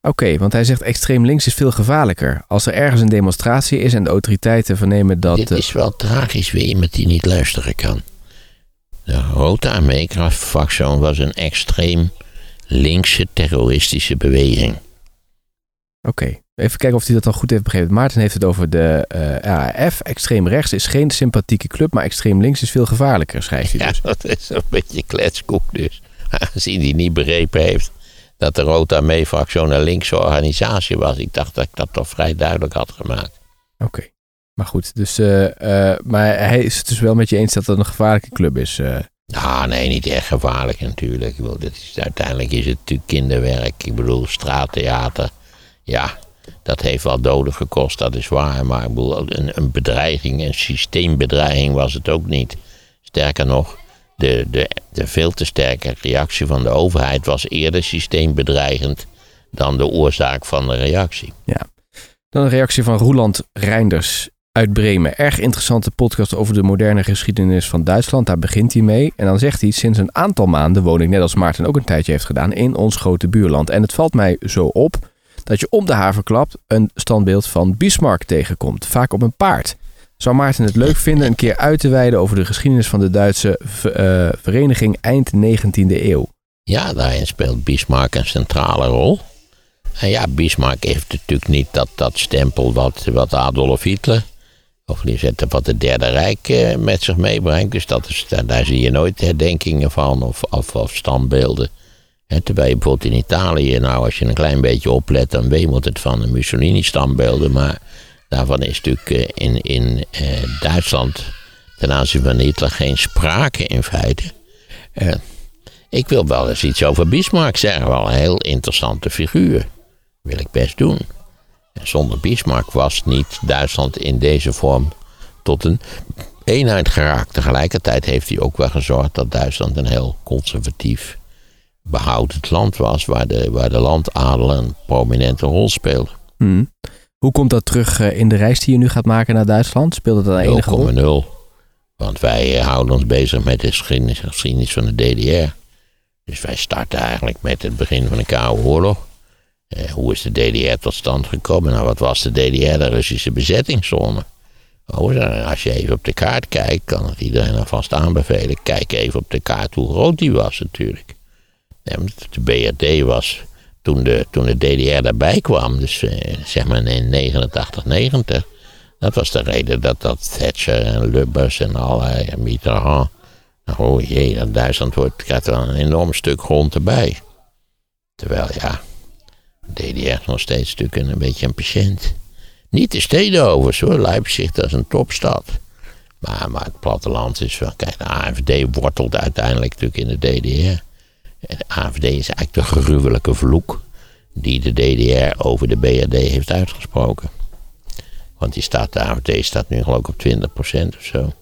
Oké, want hij zegt extreem links is veel gevaarlijker. Als er ergens een demonstratie is en de autoriteiten vernemen dat. Dit is wel tragisch weer iemand die niet luisteren kan. De Rode Armee-fractie was een extreem linkse terroristische beweging. Oké, even kijken of hij dat dan goed heeft begrepen. Maarten heeft het over de RAF. Extreem rechts is geen sympathieke club, maar extreem links is veel gevaarlijker, schrijft hij Ja, dus. dat is een beetje kletskoek dus. Aangezien hij niet begrepen heeft dat de Rode Armee-fractie een linkse organisatie was. Ik dacht dat ik dat toch vrij duidelijk had gemaakt. Oké, maar goed. Dus, eh, eh, maar hij is het dus wel met je eens dat het een gevaarlijke club is. Nou, nee, niet echt gevaarlijk natuurlijk. Ik bedoel, dit is, uiteindelijk is het natuurlijk kinderwerk. Ik bedoel, straattheater. Ja, Dat heeft wel doden gekost, dat is waar. Maar een, een bedreiging, een systeembedreiging was het ook niet. Sterker nog, de, de, de veel te sterke reactie van de overheid was eerder systeembedreigend dan de oorzaak van de reactie. Ja. Dan een reactie van Roeland Reinders uit Bremen. Erg interessante podcast over de moderne geschiedenis van Duitsland. Daar begint hij mee. En dan zegt hij: Sinds een aantal maanden woon ik, net als Maarten ook een tijdje heeft gedaan, in ons grote buurland. En het valt mij zo op dat je om de haverklap een standbeeld van Bismarck tegenkomt. Vaak op een paard. Zou Maarten het leuk vinden een keer uit te wijden over de geschiedenis van de Duitse uh, vereniging eind 19e eeuw? Ja, daarin speelt Bismarck een centrale rol. En ja, Bismarck heeft natuurlijk niet dat, dat stempel wat, wat Adolf Hitler of zetten wat het Derde Rijk eh, met zich meebrengt. Dus dat is, daar, zie je nooit herdenkingen van of, of standbeelden. Terwijl je bijvoorbeeld in Italië, nou als je een klein beetje oplet, dan wemelt het van de Mussolini-standbeelden. Maar daarvan is natuurlijk eh, in, in eh, Duitsland ten aanzien van Hitler geen sprake in feite. ik wil wel eens iets over Bismarck zeggen, wel een heel interessante figuur. Wil ik best doen. Zonder Bismarck was niet Duitsland in deze vorm tot een eenheid geraakt. Tegelijkertijd heeft hij ook wel gezorgd dat Duitsland een heel conservatief behoudend land was, waar de, waar de landadel een prominente rol speelde. Hmm. Hoe komt dat terug eh, in de reis die je nu gaat maken naar Duitsland? Speelt het dan enige rol? 0,0. Want wij eh, houden ons bezig met de geschiedenis, geschiedenis van de DDR. Dus wij starten eigenlijk met het begin van de Koude Oorlog. Eh, hoe is de DDR tot stand gekomen? Nou, wat was de DDR, de Russische bezettingszone? Oh, als je even op de kaart kijkt, kan het iedereen alvast aanbevelen. Kijk even op de kaart hoe groot die was natuurlijk. De BRD was toen de, toen de DDR daarbij kwam, dus eh, zeg maar in 89, 90. Dat was de reden dat, dat Thatcher en Lubbers en allerlei Mitterrand. Nou, oh jee, dat Duitsland wordt, krijgt wel een enorm stuk grond erbij. Terwijl ja, DDR nog steeds natuurlijk een beetje een patiënt. Niet de steden overigens hoor. Leipzig dat is een topstad. Maar, maar het platteland is. Kijk, de AFD wortelt uiteindelijk natuurlijk in de DDR. De AFD is eigenlijk de gruwelijke vloek die de DDR over de BRD heeft uitgesproken. Want die staat, de AFD staat nu geloof ik op 20% of zo.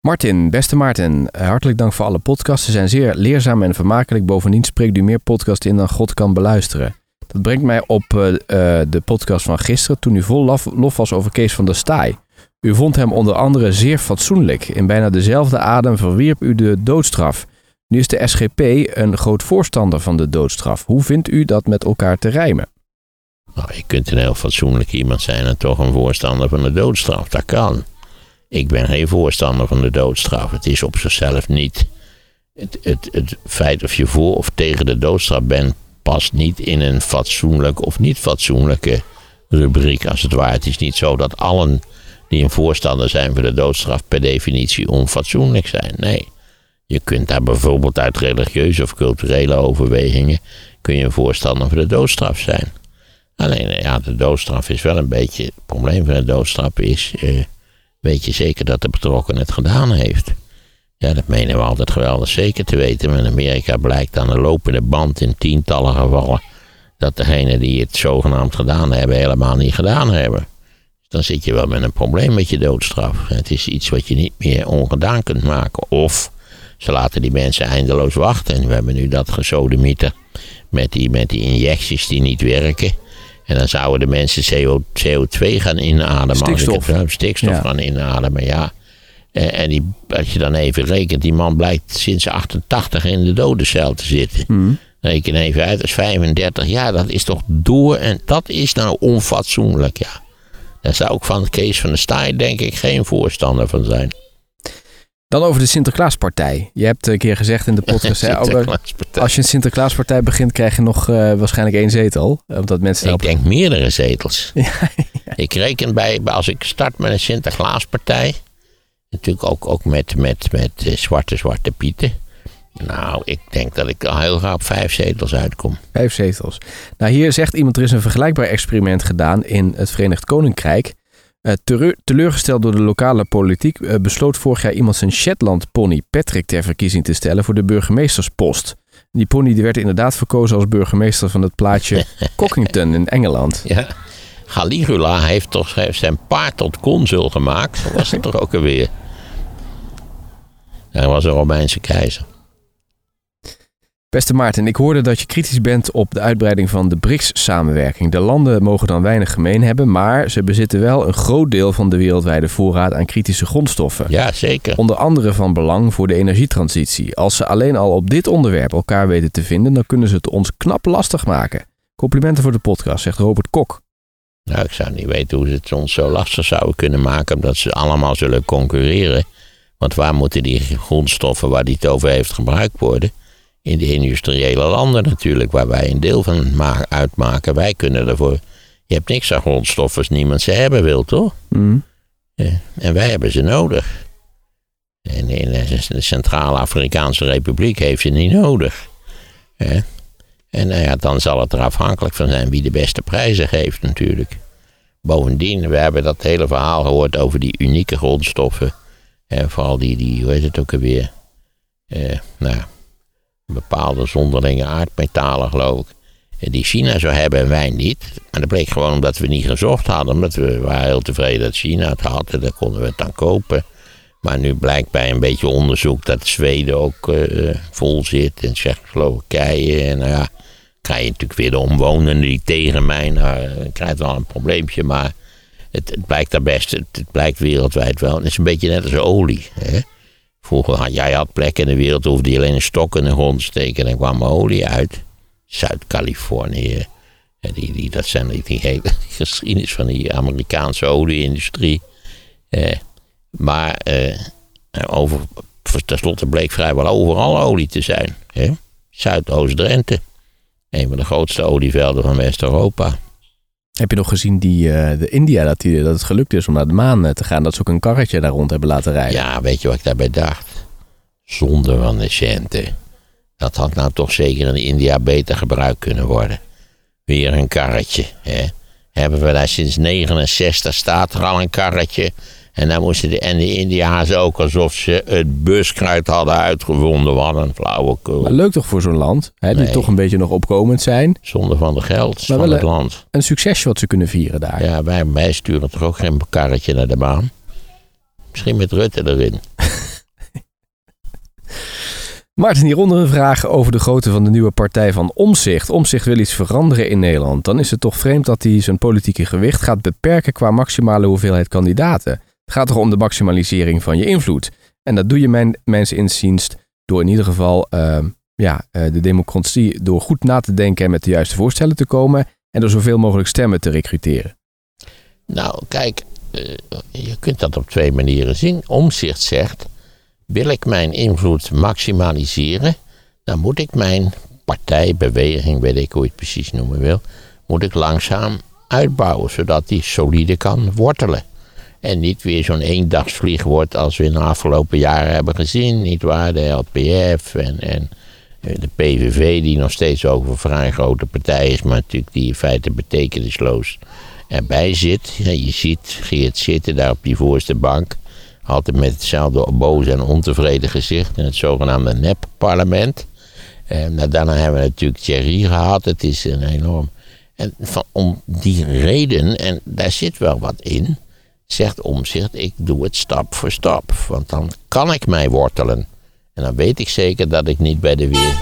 Martin, beste Martin, hartelijk dank voor alle podcasts. Ze zijn zeer leerzaam en vermakelijk. Bovendien spreekt u meer podcasts in dan God kan beluisteren. Dat brengt mij op uh, de podcast van gisteren, toen u vol lof, was over Kees van der Staaij. U vond hem onder andere zeer fatsoenlijk. In bijna dezelfde adem verwierp u de doodstraf. Nu is de SGP een groot voorstander van de doodstraf. Hoe vindt u dat met elkaar te rijmen? Nou, je kunt een heel fatsoenlijk iemand zijn en toch een voorstander van de doodstraf. Dat kan. Ik ben geen voorstander van de doodstraf. Het is op zichzelf niet. Het, het, het feit of je voor of tegen de doodstraf bent, past niet in een fatsoenlijk of niet fatsoenlijke rubriek, als het ware. Het is niet zo dat allen die een voorstander zijn voor de doodstraf per definitie onfatsoenlijk zijn. Nee. Je kunt daar bijvoorbeeld uit religieuze of culturele overwegingen kun je een voorstander voor de doodstraf zijn. Alleen ja, de doodstraf is wel een beetje. Het probleem van de doodstraf is. Eh, weet je zeker dat de betrokken het gedaan heeft? Ja, dat menen we altijd geweldig zeker te weten. Maar in Amerika blijkt aan de lopende band in tientallen gevallen dat degenen die het zogenaamd gedaan hebben, helemaal niet gedaan hebben. Dus dan zit je wel met een probleem met je doodstraf. Het is iets wat je niet meer ongedaan kunt maken. Of ze laten die mensen eindeloos wachten. En we hebben nu dat gesodemieter met die, met die injecties die niet werken. En dan zouden de mensen CO, CO2 gaan inademen. Stikstof. stikstof gaan inademen, ja. En die, als je dan even rekent, die man blijkt sinds 88 in de dodencel te zitten. Mm. Reken even uit, dat is 35 jaar. Dat is toch door en dat is nou onfatsoenlijk, ja. Daar zou ik van Kees van der Staaij denk ik geen voorstander van zijn. Dan over de Sinterklaaspartij. Je hebt een keer gezegd in de podcast, hè, als je een Sinterklaaspartij begint, krijg je nog uh, waarschijnlijk één zetel. Omdat mensen ik denk meerdere zetels. ja, Ik reken bij, als ik start met een Sinterklaaspartij, Natuurlijk ook, ook met, met, met eh, zwarte, zwarte pieten. Nou, ik denk dat ik al heel graag op vijf zetels uitkom. Vijf zetels. Nou, hier zegt iemand, er is een vergelijkbaar experiment gedaan in het Verenigd Koninkrijk. Uh, teleurgesteld door de lokale politiek uh, besloot vorig jaar iemand zijn Shetland pony Patrick ter verkiezing te stellen voor de burgemeesterspost. Die pony die werd inderdaad verkozen als burgemeester van het plaatsje Cockington in Engeland. Ja. Caligula heeft toch zijn paard tot consul gemaakt. Zo was het toch ook alweer. Hij was een Romeinse keizer. Beste Maarten, ik hoorde dat je kritisch bent op de uitbreiding van de BRICS-samenwerking. De landen mogen dan weinig gemeen hebben, maar ze bezitten wel een groot deel van de wereldwijde voorraad aan kritische grondstoffen. Ja, zeker. Onder andere van belang voor de energietransitie. Als ze alleen al op dit onderwerp elkaar weten te vinden, dan kunnen ze het ons knap lastig maken. Complimenten voor de podcast, zegt Robert Kok. Nou, ik zou niet weten hoe ze het ons zo lastig zouden kunnen maken, omdat ze allemaal zullen concurreren. Want waar moeten die grondstoffen waar die het over heeft gebruikt worden? In de industriële landen natuurlijk, waar wij een deel van uitmaken. Wij kunnen ervoor. Je hebt niks aan grondstoffen als niemand ze hebben wil, toch? Mm. Ja, en wij hebben ze nodig. En in de Centrale Afrikaanse Republiek heeft ze niet nodig. Ja. En nou ja, dan zal het er afhankelijk van zijn wie de beste prijzen geeft natuurlijk. Bovendien, we hebben dat hele verhaal gehoord over die unieke grondstoffen. En vooral die, die hoe heet het ook alweer? Eh, nou, bepaalde zonderlinge aardmetalen geloof ik. Die China zou hebben en wij niet. Maar dat bleek gewoon omdat we niet gezocht hadden. Omdat we waren heel tevreden dat China het had. En dan konden we het dan kopen. Maar nu blijkt bij een beetje onderzoek dat Zweden ook uh, vol zit. En Tsjechoslowakije. En nou ja, krijg je natuurlijk weer de omwonenden die tegen mij. Nou, krijgt wel een probleempje. Maar het, het blijkt daar best. Het, het, blijkt wereldwijd wel. Het is een beetje net als olie. Hè? Vroeger had jij had plekken in de wereld, hoefde je alleen een stok in de grond te steken en kwam olie uit. Zuid-Californië. Die, die, dat zijn die, die hele geschiedenis van die Amerikaanse olieindustrie. Eh, maar eh, over, tenslotte bleek vrijwel overal olie te zijn. Zuidoost-Drenthe. Een van de grootste olievelden van West-Europa. Heb je nog gezien die, uh, de India, dat, die, dat het gelukt is om naar de maan te gaan? Dat ze ook een karretje daar rond hebben laten rijden. Ja, weet je wat ik daarbij dacht? Zonde van de centen. Dat had nou toch zeker in India beter gebruikt kunnen worden. Weer een karretje. Hè? Hebben we daar sinds 69 staat er al een karretje. En dan moesten de, en de India's ook alsof ze het buskruid hadden uitgevonden. Wat een flauwekul. Maar leuk toch voor zo'n land, hè, die Nee. toch een beetje nog opkomend zijn. Zonder van de geld Maar van het land. Een succesje wat ze kunnen vieren daar. Ja, wij, wij sturen toch ook geen karretje naar de baan. Misschien met Rutte erin. Maarten, hieronder een vraag over de grootte van de nieuwe partij van Omzicht. Omzicht wil iets veranderen in Nederland. Dan is het toch vreemd dat hij zijn politieke gewicht gaat beperken qua maximale hoeveelheid kandidaten. Het gaat toch om de maximalisering van je invloed. En dat doe je mijn, mijns inziens door in ieder geval ehm, ja, eh, de democratie door goed na te denken en met de juiste voorstellen te komen. En door zoveel mogelijk stemmen te recruteren. Nou, kijk, eh, je kunt dat op twee manieren zien. Omzicht zegt, wil ik mijn invloed maximaliseren, dan moet ik mijn partij, beweging, weet ik hoe je het precies noemen wil, moet ik langzaam uitbouwen, zodat die solide kan wortelen. En niet weer zo'n eendagsvlieg wordt als we in de afgelopen jaren hebben gezien, niet waar? De LPF en, en eh, de PVV, die nog steeds over een vrij grote partij is, maar natuurlijk die in feite betekenisloos erbij zit. Ja, je ziet Geert zitten daar op die voorste bank. Altijd met hetzelfde boze en ontevreden gezicht in het zogenaamde nep-parlement. En nou, daarna hebben we natuurlijk Thierry gehad. Het is een enorm. En van, om die reden, en daar zit wel wat in, zegt Omzicht: ik doe het stap voor stap. Want dan kan ik mij wortelen. En dan weet ik zeker dat ik niet bij de weer.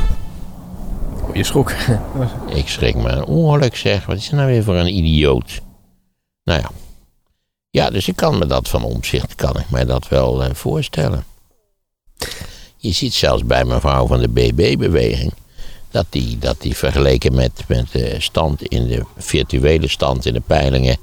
Oh, je schrok. Ik schrik me een ongeluk zeg. Wat is er nou weer voor een idioot? Nou ja. Ja, dus ik kan me dat van omzicht, kan ik mij dat wel eh, voorstellen. Je ziet zelfs bij mevrouw van de BB-beweging... dat die, dat die vergeleken met, met de stand in de virtuele stand in de peilingen...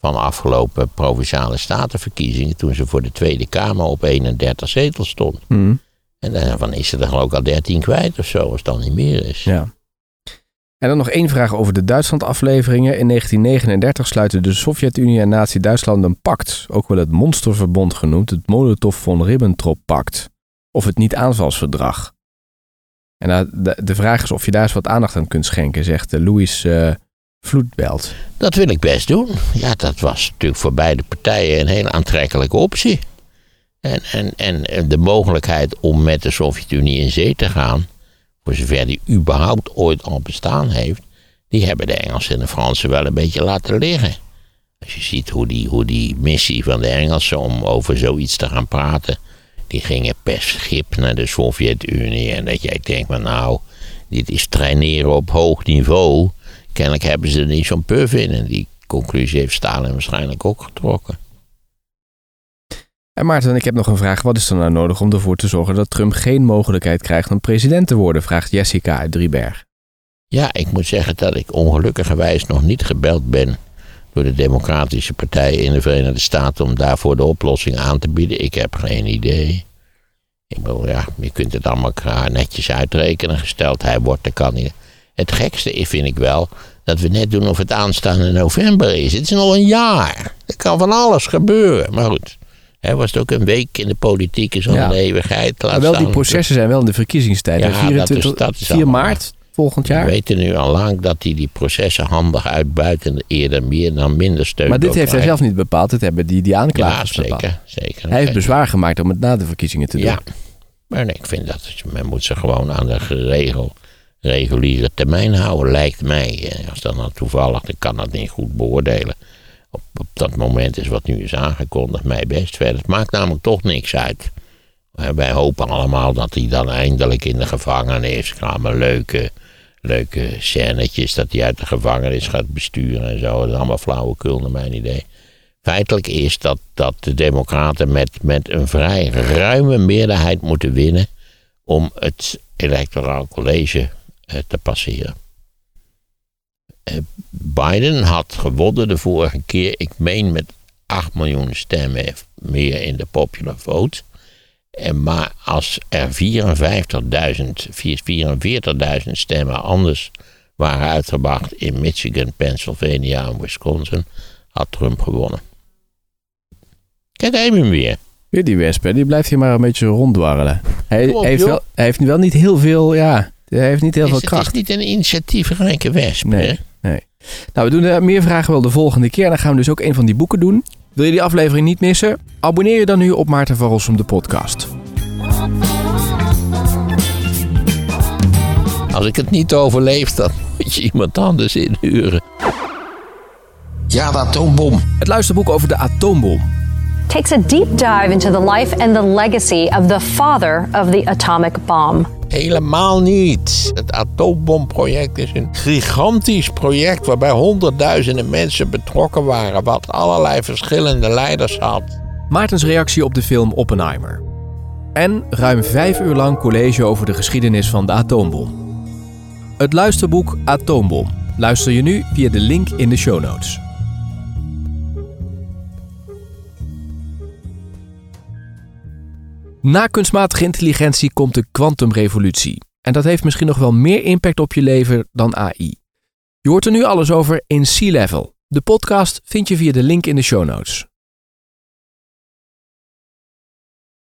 van de afgelopen Provinciale Statenverkiezingen... toen ze voor de Tweede Kamer op 31 zetels stond. Hm, En daarvan is ze er geloof ik al 13 kwijt of zo, als het dan niet meer is. ja. En dan nog één vraag over de Duitsland-afleveringen. In 1939 sluiten de Sovjet-Unie en Nazi-Duitsland een pact, ook wel het Monsterverbond genoemd, het Molotov-von Ribbentrop-pact. Of het niet-aanvalsverdrag. En nou, de, vraag is of je daar eens wat aandacht aan kunt schenken, zegt eh, Louis eh Vloedbelt. Dat wil ik best doen. Ja, dat was natuurlijk voor beide partijen een hele aantrekkelijke optie. En, en, en de mogelijkheid om met de Sovjet-Unie in zee te gaan, voor zover die überhaupt ooit al bestaan heeft, die hebben de Engelsen en de Fransen wel een beetje laten liggen. Als je ziet hoe die, hoe die missie van de Engelsen om over zoiets te gaan praten, die gingen per schip naar de Sovjet-Unie. En dat jij denkt, maar nou, dit is traineren op hoog niveau. Kennelijk hebben ze er niet zo'n puff in. En die conclusie heeft Stalin waarschijnlijk ook getrokken. En Maarten, ik heb nog een vraag. Wat is er nou nodig om ervoor te zorgen dat Trump geen mogelijkheid krijgt om president te worden? Vraagt Jessica uit Drieberg. Ja, ik moet zeggen dat ik ongelukkigerwijs nog niet gebeld ben door de Democratische Partij in de Verenigde Staten om daarvoor de oplossing aan te bieden. Ik heb geen idee. Ik bedoel, ja, je kunt het allemaal netjes uitrekenen, gesteld hij wordt de kandidaat. Het gekste is, vind ik wel, dat we net doen of het aanstaande november is. Het is nog een jaar. Er kan van alles gebeuren. Maar goed, was het ook een week in de politiek, is al Ja. een eeuwigheid. Maar wel, die processen zijn wel in de verkiezingstijd. Ja, dat is- 24, dat is 4 allemaal maart volgend jaar. We weten nu al lang dat hij die processen handig uitbuit en eerder meer dan minder steun Maar dit heeft hij zelf niet bepaald. Dit hebben die, die Ja, aanklagers bepaald. zeker. zeker. Hij heeft bezwaar gemaakt om het na de verkiezingen te doen. Ja, maar nee, ik vind dat men moet ze gewoon aan de geregel, reguliere termijn houden, lijkt mij. Eh, Als dat nou toevallig, ik kan dat niet goed beoordelen. Op, dat moment is wat nu is aangekondigd, mij best verder. Het maakt namelijk toch niks uit. Eh, Wij hopen allemaal dat hij dan eindelijk in de gevangenis. Maar leuke, leuke scènetjes dat hij uit de gevangenis gaat besturen en zo. Dat is allemaal flauwekul naar mijn idee. Feitelijk is dat, dat de Democraten met, met een vrij ruime meerderheid moeten winnen om het electoraal college te passeren. Eh, Biden had gewonnen de vorige keer, ik meen met 8 miljoen stemmen meer in de popular vote. En maar als er 54.000, 44.000 stemmen anders waren uitgebracht in Michigan, Pennsylvania en Wisconsin, had Trump gewonnen. Kijk, hem weer. Weer die wesp, hè, die blijft hier maar een beetje ronddwarrelen. Hij, op, heeft, wel, hij heeft wel niet heel veel, ja, hij heeft niet heel Is- veel het kracht. is niet een initiatiefrijke wesp. Nee, hè? nee. Nou, we doen eh, meer vragen wel de volgende keer. Dan gaan we dus ook een van die boeken doen. Wil je die aflevering niet missen? Abonneer je dan nu op Maarten van Rossum, de podcast. Als ik het niet overleef, dan moet je iemand anders inhuren. Ja, de atoombom. Het luisterboek over de atoombom. Takes a deep dive into the life and the legacy of the father of the atomic bomb. Helemaal niet. Het atoombomproject is een gigantisch project waarbij honderdduizenden mensen betrokken waren, wat allerlei verschillende leiders had. Maartens reactie op de film Oppenheimer. En ruim vijf uur lang college over de geschiedenis van de atoombom. Het luisterboek Atoombom luister je nu via de link in de show notes. Na kunstmatige intelligentie komt de kwantumrevolutie. En dat heeft misschien nog wel meer impact op je leven dan AI. Je hoort er nu alles over in Sea Level. De podcast vind je via de link in de show notes.